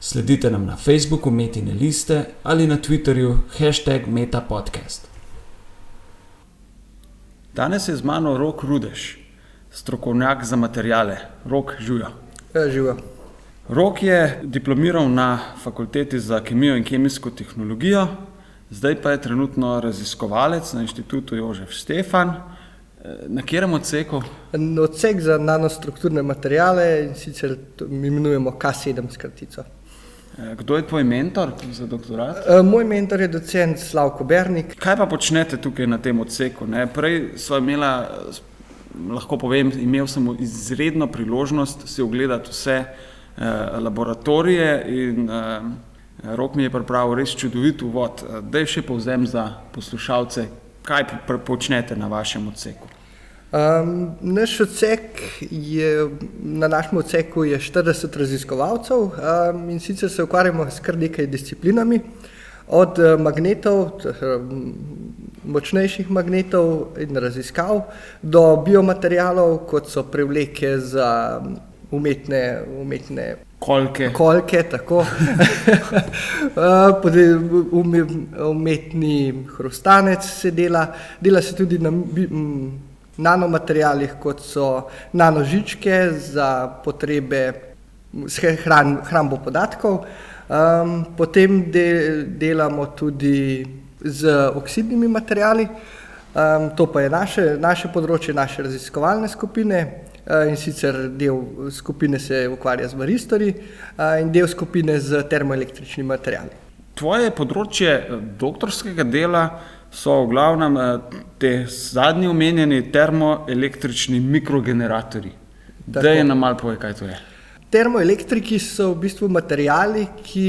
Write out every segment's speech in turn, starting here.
Sledite nam na Facebooku Metine liste ali na Twitterju hashtag MetaPodcast. Danes je z mano Rok Rudeš, strokovnjak za materijale, Rok Žuja. Ja, živo. Rok je diplomiral na fakulteti za kemijo in kemijsko tehnologijo, zdaj pa je trenutno raziskovalec na inštitutu Jožef Stefan. Na katerem odseku? Odsek za nanostrukturne materijale in sicer imenujemo K7 skratico. Kdo je tvoj mentor za doktorat? E, Moj mentor je docent Slavko Bernik. Kaj pa počnete tukaj na tem odseku? Ne? Prej smo imeli, lahko povem, imel sem izredno priložnost si ogledati vse eh, laboratorije in eh, rok mi je pripravil res čudovit uvod. Da je še povzem za poslušalce, kaj počnete na vašem odseku? Um, naš odsek je, na našem odseku je 40 raziskovalcev um, in sicer se ukvarjamo s kar nekaj disciplinami, od eh, magnetov, um, močnejših magnetov in raziskav, do biomaterialov, kot so prevleke za umetne, umetne Kolke. Kolke, tako. Eh, ume- umetni hrustanec se dela, dela se tudi na bi- m, nanomaterialih, kot so nanožičke za potrebe hran, hrambo podatkov. Um, potem de, delamo tudi z oksidnimi materiali, um, to pa je naše, naše področje, naše raziskovalne skupine. Uh, In sicer del skupine se ukvarja z varistori uh, in del skupine z termoelektričnimi materiali. Tvoje področje eh, doktorskega dela so v glavnem eh, te zadnji omenjeni termoelektrični mikrogeneratorji. Da je nam malo pove, kaj to je. Termoelektriki so v bistvu materijali, ki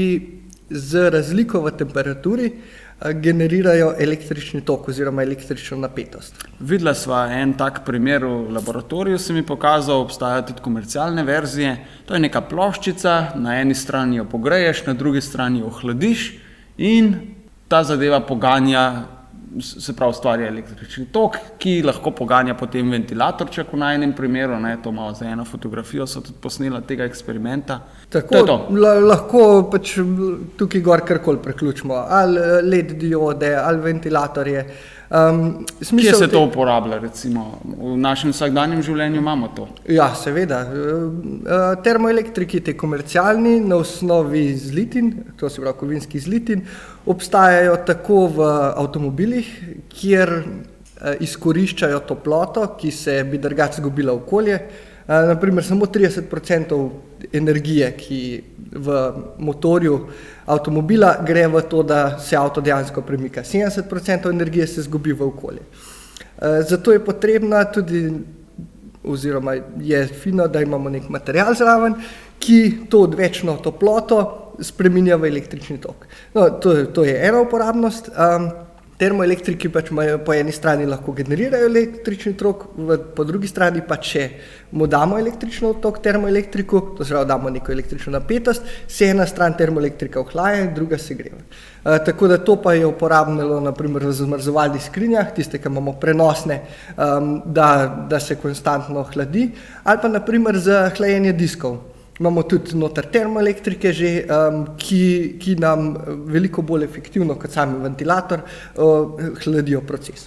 z razliko v temperaturi eh, generirajo električni tok oziroma električno napetost. Videla sva en tak primer v laboratoriju, se mi pokazal, obstajajo tudi komercialne verzije. To je neka ploščica, na eni strani jo pogreješ, na drugi strani jo ohladiš in ta zadeva poganja, se pravi, ustvarja električni tok, ki lahko poganja potem ventilatorček v najnem primeru. Ne, to malo za eno fotografijo so tudi posnela tega eksperimenta. to Tako to. la, lahko pač tukaj gor karkoli preključimo, ali eh, LED diode, ali ventilatorje. Um, Kje se to uporablja, recimo v našem vsakdanjem življenju imamo to? Ja, seveda. Eh, Termoelektriki, te komercialni, na osnovi zlitin, to se pravi kovinskih zlitin, obstajajo tako v avtomobilih, kjer eh, izkoriščajo toploto, ki se bi drugače zgubila v okolje. Eh, Naprimer, samo 30% energije, ki v motorju avtomobila gre v to, da se avto dejansko premika. 70% energije se zgubi v okolje. Eh, Zato je potrebna tudi oziroma je fino, da imamo nek material zraven, ki to odvečno toploto spremenja v električni tok. No, to, je- to je ena uporabnost. Um, termoelektriki pač imajo po eni strani lahko generirajo električni tok, v, po drugi strani pa če mu damo električno tok termoelektriku, to se pravi damo neko električno napetost, se ena stran termoelektrika ohlaja in druga se greva. Uh, tako da to pa je uporabno naprimer v zamrzovalnih skrinjah, tiste, ki imamo prenosne, um, da, da se konstantno hladi, ali pa naprimer za hlajenje diskov. Imamo tudi noter termoelektrike, že, um, ki, ki nam eh, veliko bolj efektivno kot sami ventilator uh, hladijo proces.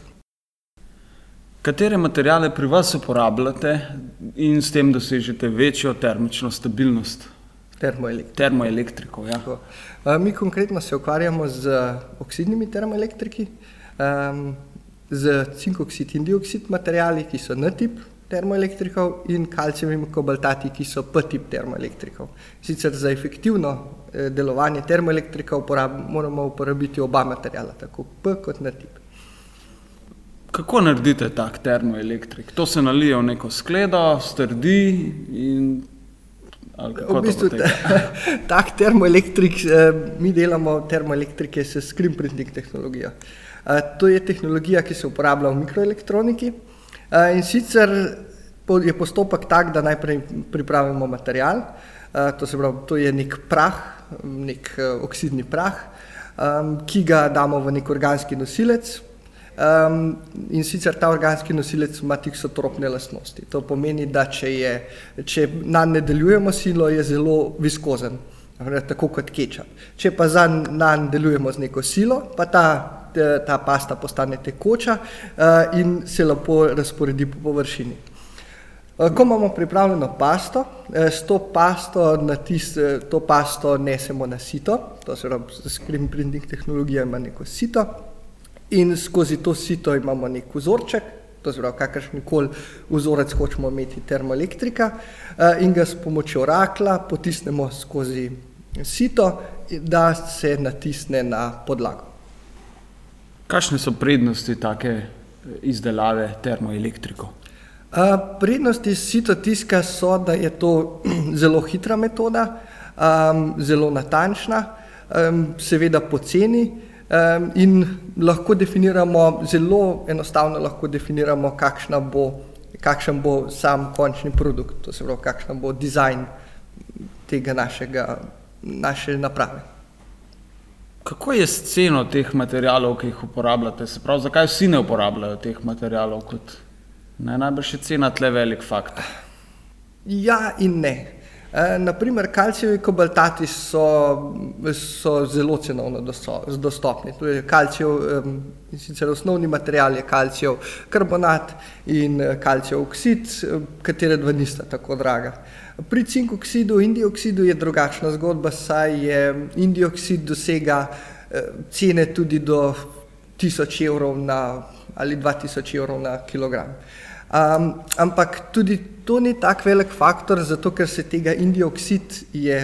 Katere materijale pri vas uporabljate in s tem dosežete večjo termično stabilnost? Termoelektrike. Termoelektriko. Ja. Tako. Uh, Mi konkretno se ukvarjamo z oksidnimi termoelektriki, um, z cinkoksid in dioksid materijali, ki so N-tip termoelektrikov in kalcijevimi kobaltati, ki so P-tip termoelektrikov. Sicer za efektivno eh, delovanje termoelektrika uporab, moramo uporabiti oba materijala, tako P kot N-tip. Kako naredite tak termoelektrik? To se nalije v neko skledo, strdi in. V bistvu ta, tak termoelektrik, eh, mi delamo termoelektrike s screen printing tehnologijo. To je tehnologija, ki se uporablja v mikroelektroniki. In sicer je postopek tak, da najprej pripravimo material, to, pravi, to je nek prah, nek oksidni prah, ki ga damo v nek organski nosilec. In sicer ta organski nosilec ima tiksotropne lastnosti. To pomeni, da če, je, če na ne delujemo silo, je zelo viskozen tako kot kečap. Če pa za nan delujemo z neko silo, pa ta, ta pasta postane tekoča uh, in se lepo razporedi po površini. Uh, ko imamo pripravljeno pasto, uh, s to pasto, tis, uh, to pasto nesemo na sito, to se pravi, screen printing tehnologija ima neko sito in skozi to sito imamo nek vzorček, to se pravi, kakršen koli vzorec hočemo imeti termoelektrika in ga s pomočjo rakla potisnemo skozi sito, da se natisne na podlago. Kakšne so prednosti take izdelave termoelektriko? Prednosti sito tiska so, da je to zelo hitra metoda, zelo natančna, seveda poceni in lahko definiramo, zelo enostavno lahko definiramo, bo, kakšen bo sam končni produkt, to se pravi, kakšen bo dizajn tega našega naše naprave. Kako je s ceno teh materijalov, ki jih uporabljate? Se pravi, zakaj vsi ne uporabljajo teh materijalov? Kot, ne, najbrž je cena tle velik faktor. Ja in ne. E, naprimer, kalcijevi kobaltati so, so zelo cenovno dostopni. To je kalcijev, sicer osnovni material je kalcijev karbonat in kalcijev oksid, katere dva nista tako draga. Pri cinkoksidu in dioksidu je drugačna zgodba, saj je indioksid dosega eh, cene tudi do 1000 evrov na, ali 2000 evrov na kilogram. Um, ampak tudi to ni tako velik faktor, zato ker se tega indioksid je,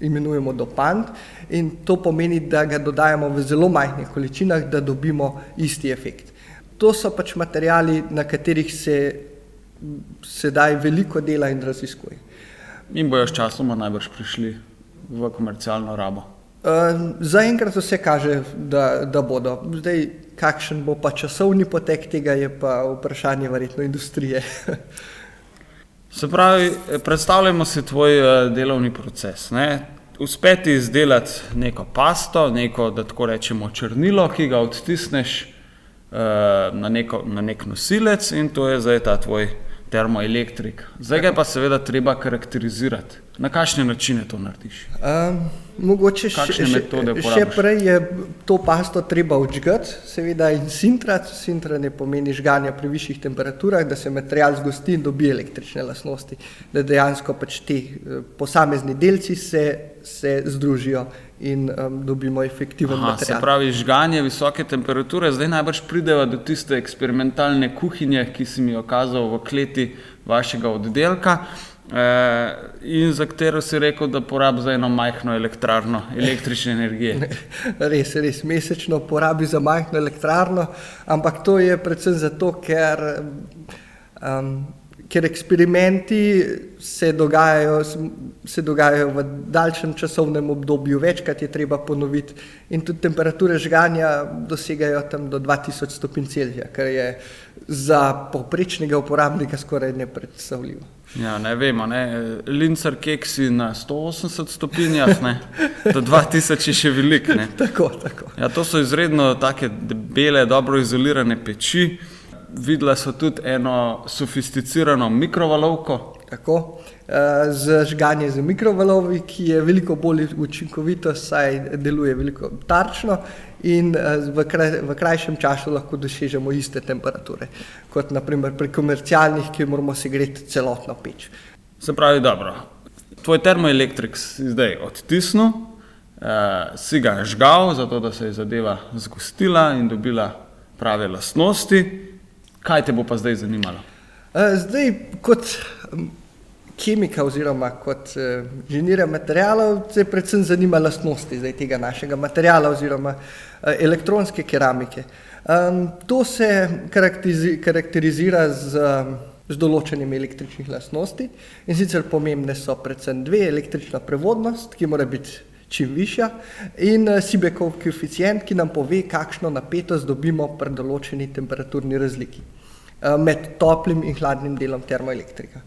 imenujemo dopant in to pomeni, da ga dodajamo v zelo majhnih količinah, da dobimo isti efekt. To so pač materijali, na katerih se sedaj veliko dela in raziskuje. In bojo sčasoma najbrž prišli v komercialno rabo. Uh, Zaenkrat vse kaže, da, da bodo. Zdaj, kakšen bo pa časovni potek tega, je pa vprašanje verjetno industrije. Se pravi, predstavljamo si tvoj uh, delovni proces. Ne? Uspeti izdelati neko pasto, neko, da tako rečemo, črnilo, ki ga odtisneš uh, na, neko, na nek nosilec in to je zdaj ta tvoj termoelektrik. Zdaj ga je pa seveda treba karakterizirati. Na kakšne načine to narediš? Um, mogoče še, še, še prej je to pasto treba odžgati, seveda in sintrati. Sintranje pomeni žganje pri višjih temperaturah, da se material zgosti in dobi električne lastnosti, da dejansko pač ti eh, posamezni delci se, se združijo in um, dobimo efektiven Aha, material. Se pravi, žganje visoke temperature, zdaj najbrž prideva do tiste eksperimentalne kuhinje, ki si mi jo kazal v kleti vašega oddelka. Eh, in za katero si rekel, da porabi za eno majhno elektrarno električne energije. res, res, mesečno porabi za majhno elektrarno, ampak to je predvsem zato, ker um, ker eksperimenti se dogajajo, se dogajajo v daljšem časovnem obdobju, večkrat je treba ponoviti, in tudi temperature žganja dosegajo tam do 2000 stopinj Celzija, kar je za povprečnega uporabnika skoraj nepredstavljivo. Ja, ne vemo, ne. lincer keksi na 180 stopinjah, ne. do 2000 je še velik. tako, tako. Ja, to so izredno take bele, dobro izolirane peči videla so tudi eno sofisticirano mikrovalovko. Tako, eh, z žganjem z mikrovalovi, ki je veliko bolj učinkovito, saj deluje veliko tarčno in eh, v, kraj, v krajšem času lahko dosežemo iste temperature kot naprimer pri komercialnih, ki moramo segreti celotno peč. Se pravi, dobro. Tvoj termoelektrik si zdaj odtisnil, eh, si ga žgal, zato da se je zadeva zgostila in dobila prave lastnosti. Kaj te bo pa zdaj zanimalo? Eh, zdaj, kot kemika oziroma kot eh, inženirja materijalov, se predvsem zanima lastnosti tega našega materijala oziroma eh, elektronske keramike. To se karakterizira z, z določenjem električnih lastnosti in sicer pomembne so predvsem dve, električna prevodnost, ki mora biti čim višja, in Sibekov koeficient, ki nam pove, kakšno napetost dobimo pri določeni temperaturni razliki med toplim in hladnim delom termoelektrika.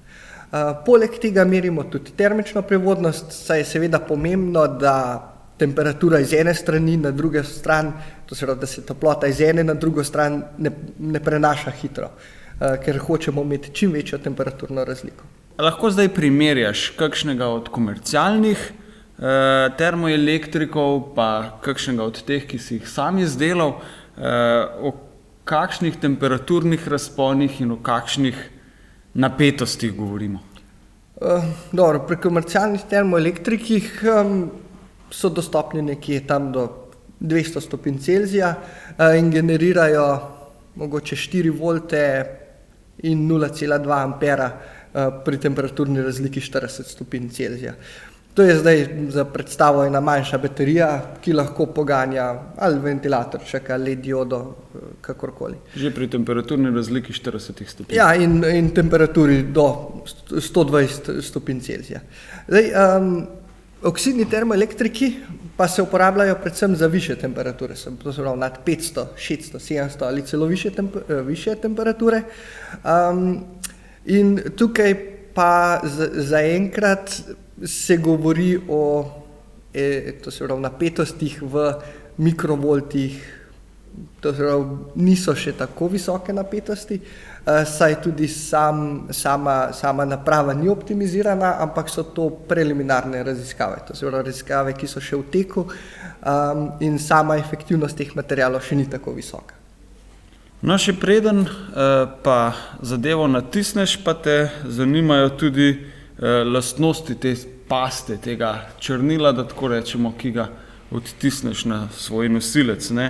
Poleg tega merimo tudi termično prevodnost, saj je seveda pomembno, da temperatura iz ene strani na drugo stran, to se pravi, da se toplota iz ene na drugo stran ne, ne prenaša hitro, ker hočemo imeti čim večjo temperaturno razliko. Lahko zdaj primerjaš kakšnega od komercialnih eh, termoelektrikov, pa kakšnega od teh, ki si jih sam izdelal, eh, o kakšnih temperaturnih razponih in o kakšnih napetostih govorimo. Uh, dobro, pri komercialnih termoelektrikih um, so dostopni nekje tam do 200 stopinj Celzija uh, in generirajo mogoče 4 volte in 0,2 ampera Eh, pri temperaturni razliki 40 stopinj Celzija. To je zdaj za predstavo ena manjša baterija, ki lahko poganja ali ventilatorček ali diodo, eh, kakorkoli. Že pri temperaturni razliki 40 stopinj. Ja, in, in temperaturi do 120 stopinj Celzija. Zdaj, um, oksidni termoelektriki pa se uporabljajo predvsem za više temperature, to se pravi nad 500, 600, 700 ali celo više, temp više temperature. Um, In tukaj pa zaenkrat se govori o e, pravi, napetostih v mikrovoltih, to se pravi, niso še tako visoke napetosti, e, saj tudi sam, sama, sama naprava ni optimizirana, ampak so to preliminarne raziskave, to se pravi raziskave, ki so še v teku um, in sama efektivnost teh materijalov še ni tako visoka. No, še preden uh, pa zadevo natisneš, pa te zanimajo tudi lastnosti te paste, tega črnila, da tako rečemo, ki ga odtisneš na svoj nosilec. E,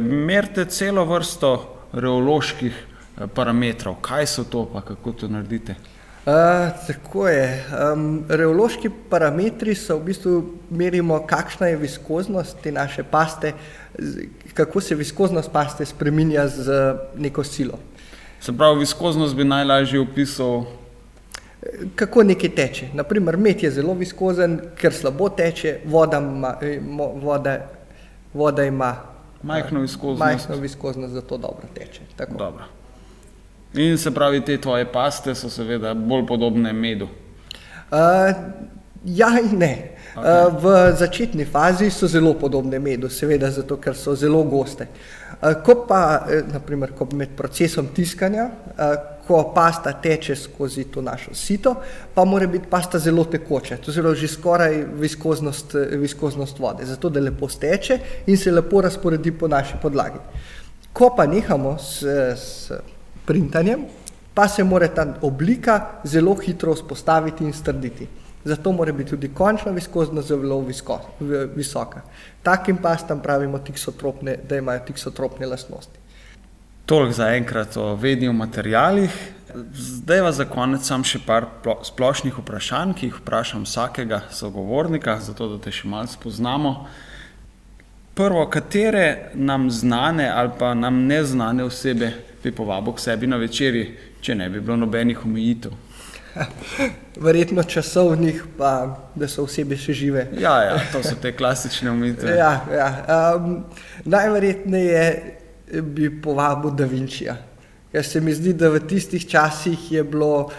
Merite celo vrsto reoloških parametrov. Kaj so to, pa kako to naredite? Uh, tako je. Um, reološki parametri so v bistvu merimo, kakšna je viskoznost te naše paste, kako se viskoznost paste spremenja z neko silo. Se pravi, viskoznost bi najlažje opisal. Kako nekaj teče. Naprimer, med je zelo viskozen, ker slabo teče, voda ima, voda, voda ima majhno viskoznost. Majhno viskoznost, zato dobro teče. Dobro. In se pravi, te tvoje paste so seveda bolj podobne medu. Uh, ja in ne. Okay. V začetni fazi so zelo podobne medu, seveda zato, ker so zelo goste. Ko pa, e, naprimer, ko med procesom tiskanja, ko pasta teče skozi to našo sito, pa mora biti pasta zelo tekoča, to je že skoraj viskoznost, viskoznost vode, zato da lepo steče in se lepo razporedi po naši podlagi. Ko pa nehamo s, s printanjem, pa se mora ta oblika zelo hitro vzpostaviti in strditi. Zato mora biti tudi končna viskoznost zelo visko, visoka. Takim pastam pravimo tiksotropne, da imajo tiksotropne lastnosti. Toliko za enkrat o vednih materijalih. Zdaj pa za konec sam še par splošnih vprašanj, ki jih vprašam vsakega sogovornika, zato da te še malo spoznamo. Prvo, katere nam znane ali pa nam neznane osebe bi povabil k sebi na večerji, če ne bi bilo nobenih omejitev? Verjetno časovnih, pa da so osebe še žive. Ja, ja to so te klasične umetnosti. ja, ja. um, najverjetneje bi povabil Da Vinčija. Ker se mi zdi, da v tistih časih je bilo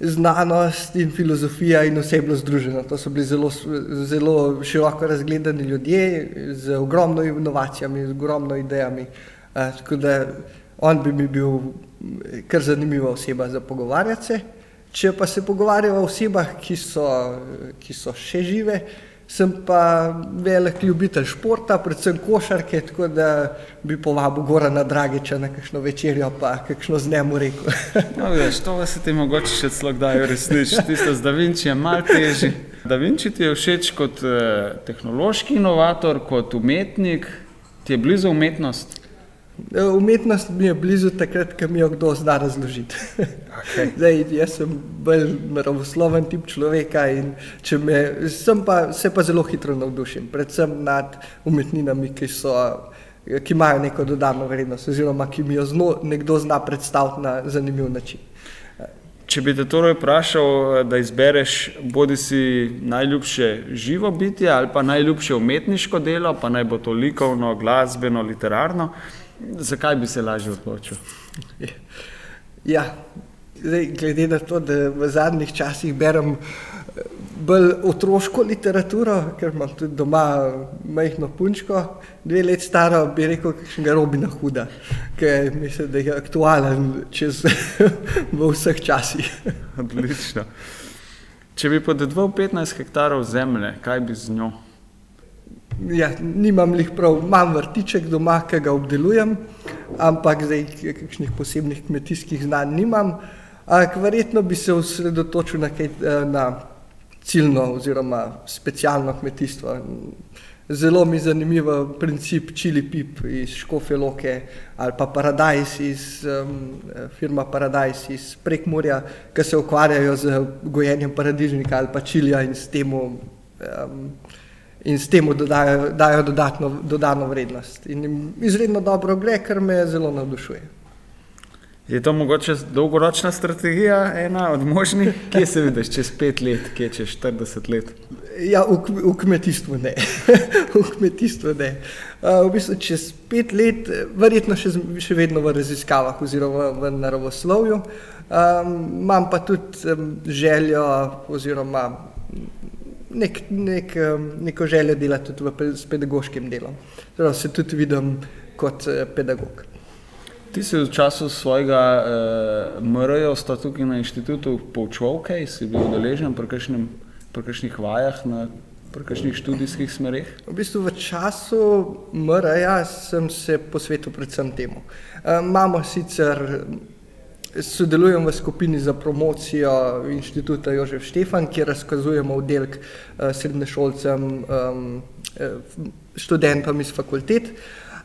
znanost in filozofija in vse bilo združeno. To so bili zelo, zelo široko razgledani ljudje z ogromno inovacijami, z ogromno idejami. Uh, tako da on bi mi bil kar zanimiva oseba za pogovarjati se. Če pa se pogovarjamo o osebah, ki so, ki so še žive, sem pa velik ljubitelj športa, predvsem košarke, tako da bi povabil Gora na Dragiča na kakšno večerjo, pa kakšno z njemu rekel. no, veš, to se ti mogoče še celo kdaj resniči, tisto z Da Vinci je mal teži. Da Vinci ti je všeč kot eh, tehnološki inovator, kot umetnik, ti je blizu umetnost? Umetnost mi je blizu takrat, ko mi jo kdo zna razložiti. Okay. Zdaj, jaz sem bolj naravosloven tip človeka in me, pa, se pa zelo hitro navdušim, predvsem nad umetninami, ki, so, ki imajo neko dodano vrednost oziroma ki mi jo zno, nekdo zna predstaviti na zanimiv način. Če bi te torej vprašal, da izbereš bodi si najljubše živo bitje ali pa najljubše umetniško delo, pa naj bo to likovno, glasbeno, literarno, zakaj bi se lažje odločil? Ja, zdaj, glede na to, da v zadnjih časih berem bolj otroško literaturo, ker imam tudi doma majhno punčko, dve leti staro, bi rekel, kakšnega Robina Huda, ki mislim, da je aktualen čez v vseh časih. Odlično. Če bi podedoval 15 hektarov zemlje, kaj bi z njo? Ja, nimam jih prav, imam vrtiček doma, ki ga obdelujem, ampak zdaj kakšnih posebnih kmetijskih znanj nimam. Ampak verjetno bi se osredotočil na, kaj, na ciljno oziroma specialno kmetijstvo. Zelo mi je zanimiv princip čili pip iz Škofe Loke ali pa Paradise iz um, firma Paradise iz Prekmurja, ki se ukvarjajo z gojenjem paradižnika ali pa čilija in s tem um, in s tem dodajo, dajo dodatno, dodano vrednost. In izredno dobro gre, kar me zelo navdušuje. Je to mogoče dolgoročna strategija, ena od možnih, kje se vidiš čez pet let, kje čez 40 let? Ja, v, v kmetijstvu ne. v kmetijstvu ne. Uh, v bistvu čez pet let, verjetno še, še vedno v raziskavah oziroma v naravoslovju. Um, imam pa tudi um, željo oziroma nek, nek, neko željo delati tudi v, s pedagoškim delom. Zdaj se tudi vidim kot uh, pedagog. Ti si v času svojega uh, MR-ja ostal tukaj na inštitutu poučeval, kaj si bil udeležen pri kakšnih vajah na kakšnih študijskih smerih? V bistvu v času MR-ja sem se posvetil predvsem temu. Uh, imamo sicer, sodelujem v skupini za promocijo inštituta Jožef Štefan, kjer razkazujemo oddelek uh, srednješolcem, um, študentom iz fakultet.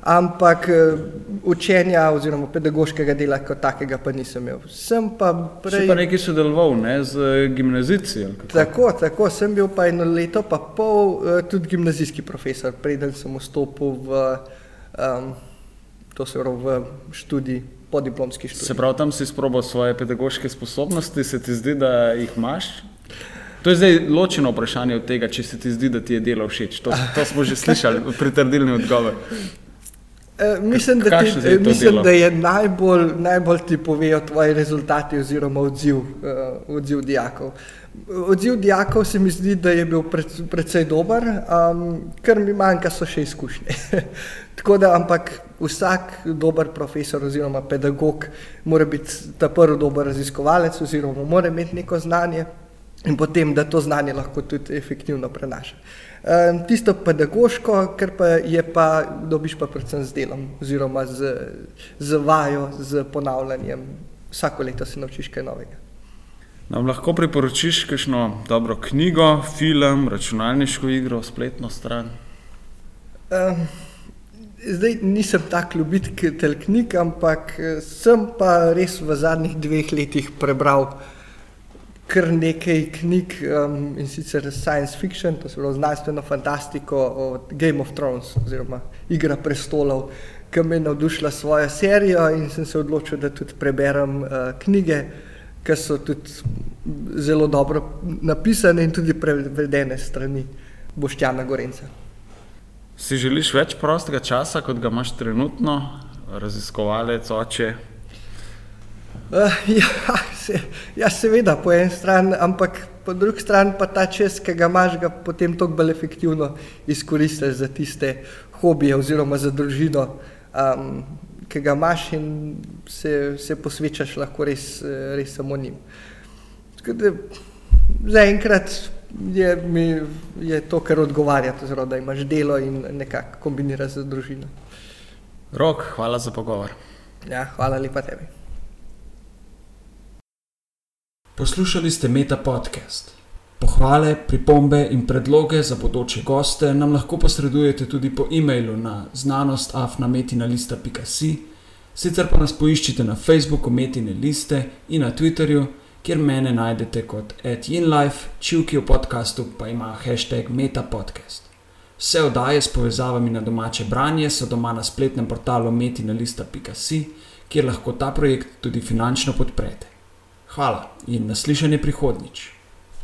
Ampak eh, učenja oziroma pedagoškega dela kot takega pa nisem imel. Sem pa prej... Si pa nekaj sodeloval ne, z gimnazici? Tako, tako, sem bil pa eno leto pa pol eh, tudi gimnazijski profesor, preden sem vstopil v, um, to se pravi, v študij, podiplomski študij. Se pravi, tam si sprobal svoje pedagoške sposobnosti, se ti zdi, da jih imaš? To je zdaj ločeno vprašanje od tega, če se ti zdi, da ti je delo všeč. To, to smo že slišali, pritrdilni odgovor. Eh, mislim, da, ti, eh, mislim da je najbolj, najbolj ti povejo tvoji rezultati oziroma odziv, uh, odziv dijakov. Odziv dijakov se mi zdi, da je bil pred, predvsej dober, um, kar mi manjka so še izkušnje. Tako da, ampak vsak dober profesor oziroma pedagog mora biti ta prvi dober raziskovalec oziroma mora imeti neko znanje in potem, da to znanje lahko tudi efektivno prenaša. Tisto pedagoško, kar pa je pa, dobiš pa predvsem z delom oziroma z, z vajo, z ponavljanjem. Vsako leto se naučiš kaj novega. Nam lahko priporočiš kakšno dobro knjigo, film, računalniško igro, spletno stran? Um, zdaj nisem tak ljubitelj knjig, ampak eh, sem pa res v zadnjih dveh letih prebral kar nekaj knjig um, in sicer science fiction, to se pravi znanstveno fantastiko od Game of Thrones oziroma Igra prestolov, ki me je navdušila svojo serijo in sem se odločil, da tudi preberem uh, knjige, ki so tudi zelo dobro napisane in tudi prevedene strani Boštjana Gorenca. Si želiš več prostega časa, kot ga imaš trenutno, raziskovalec, oče, Uh, ja, se, ja, seveda, po eni strani, ampak po drugi strani pa ta čas, ki ga imaš, ga potem toliko bolj efektivno izkoristiš za tiste hobije oziroma za družino, um, ki ga imaš in se, se posvečaš lahko res, res samo njim. Zaenkrat je, je to, kar odgovarja, zelo, da imaš delo in nekako kombiniraš z družino. Rok, hvala za pogovor. Ja, hvala lepa tebi. Poslušali ste Meta podcast. Pohvale, pripombe in predloge za bodoče goste nam lahko posredujete tudi po e-mailu na znanostafnametina.si, sicer pa nas poiščite na Facebooku Metine liste in na Twitterju, kjer mene najdete kot @inlife, čivki v podkastu pa ima hashtag metapodcast. Vse oddaje s povezavami na domače branje so doma na spletnem portalu metina.si, kjer lahko ta projekt tudi finančno podprete. Hvala in naslišanje prihodnjič.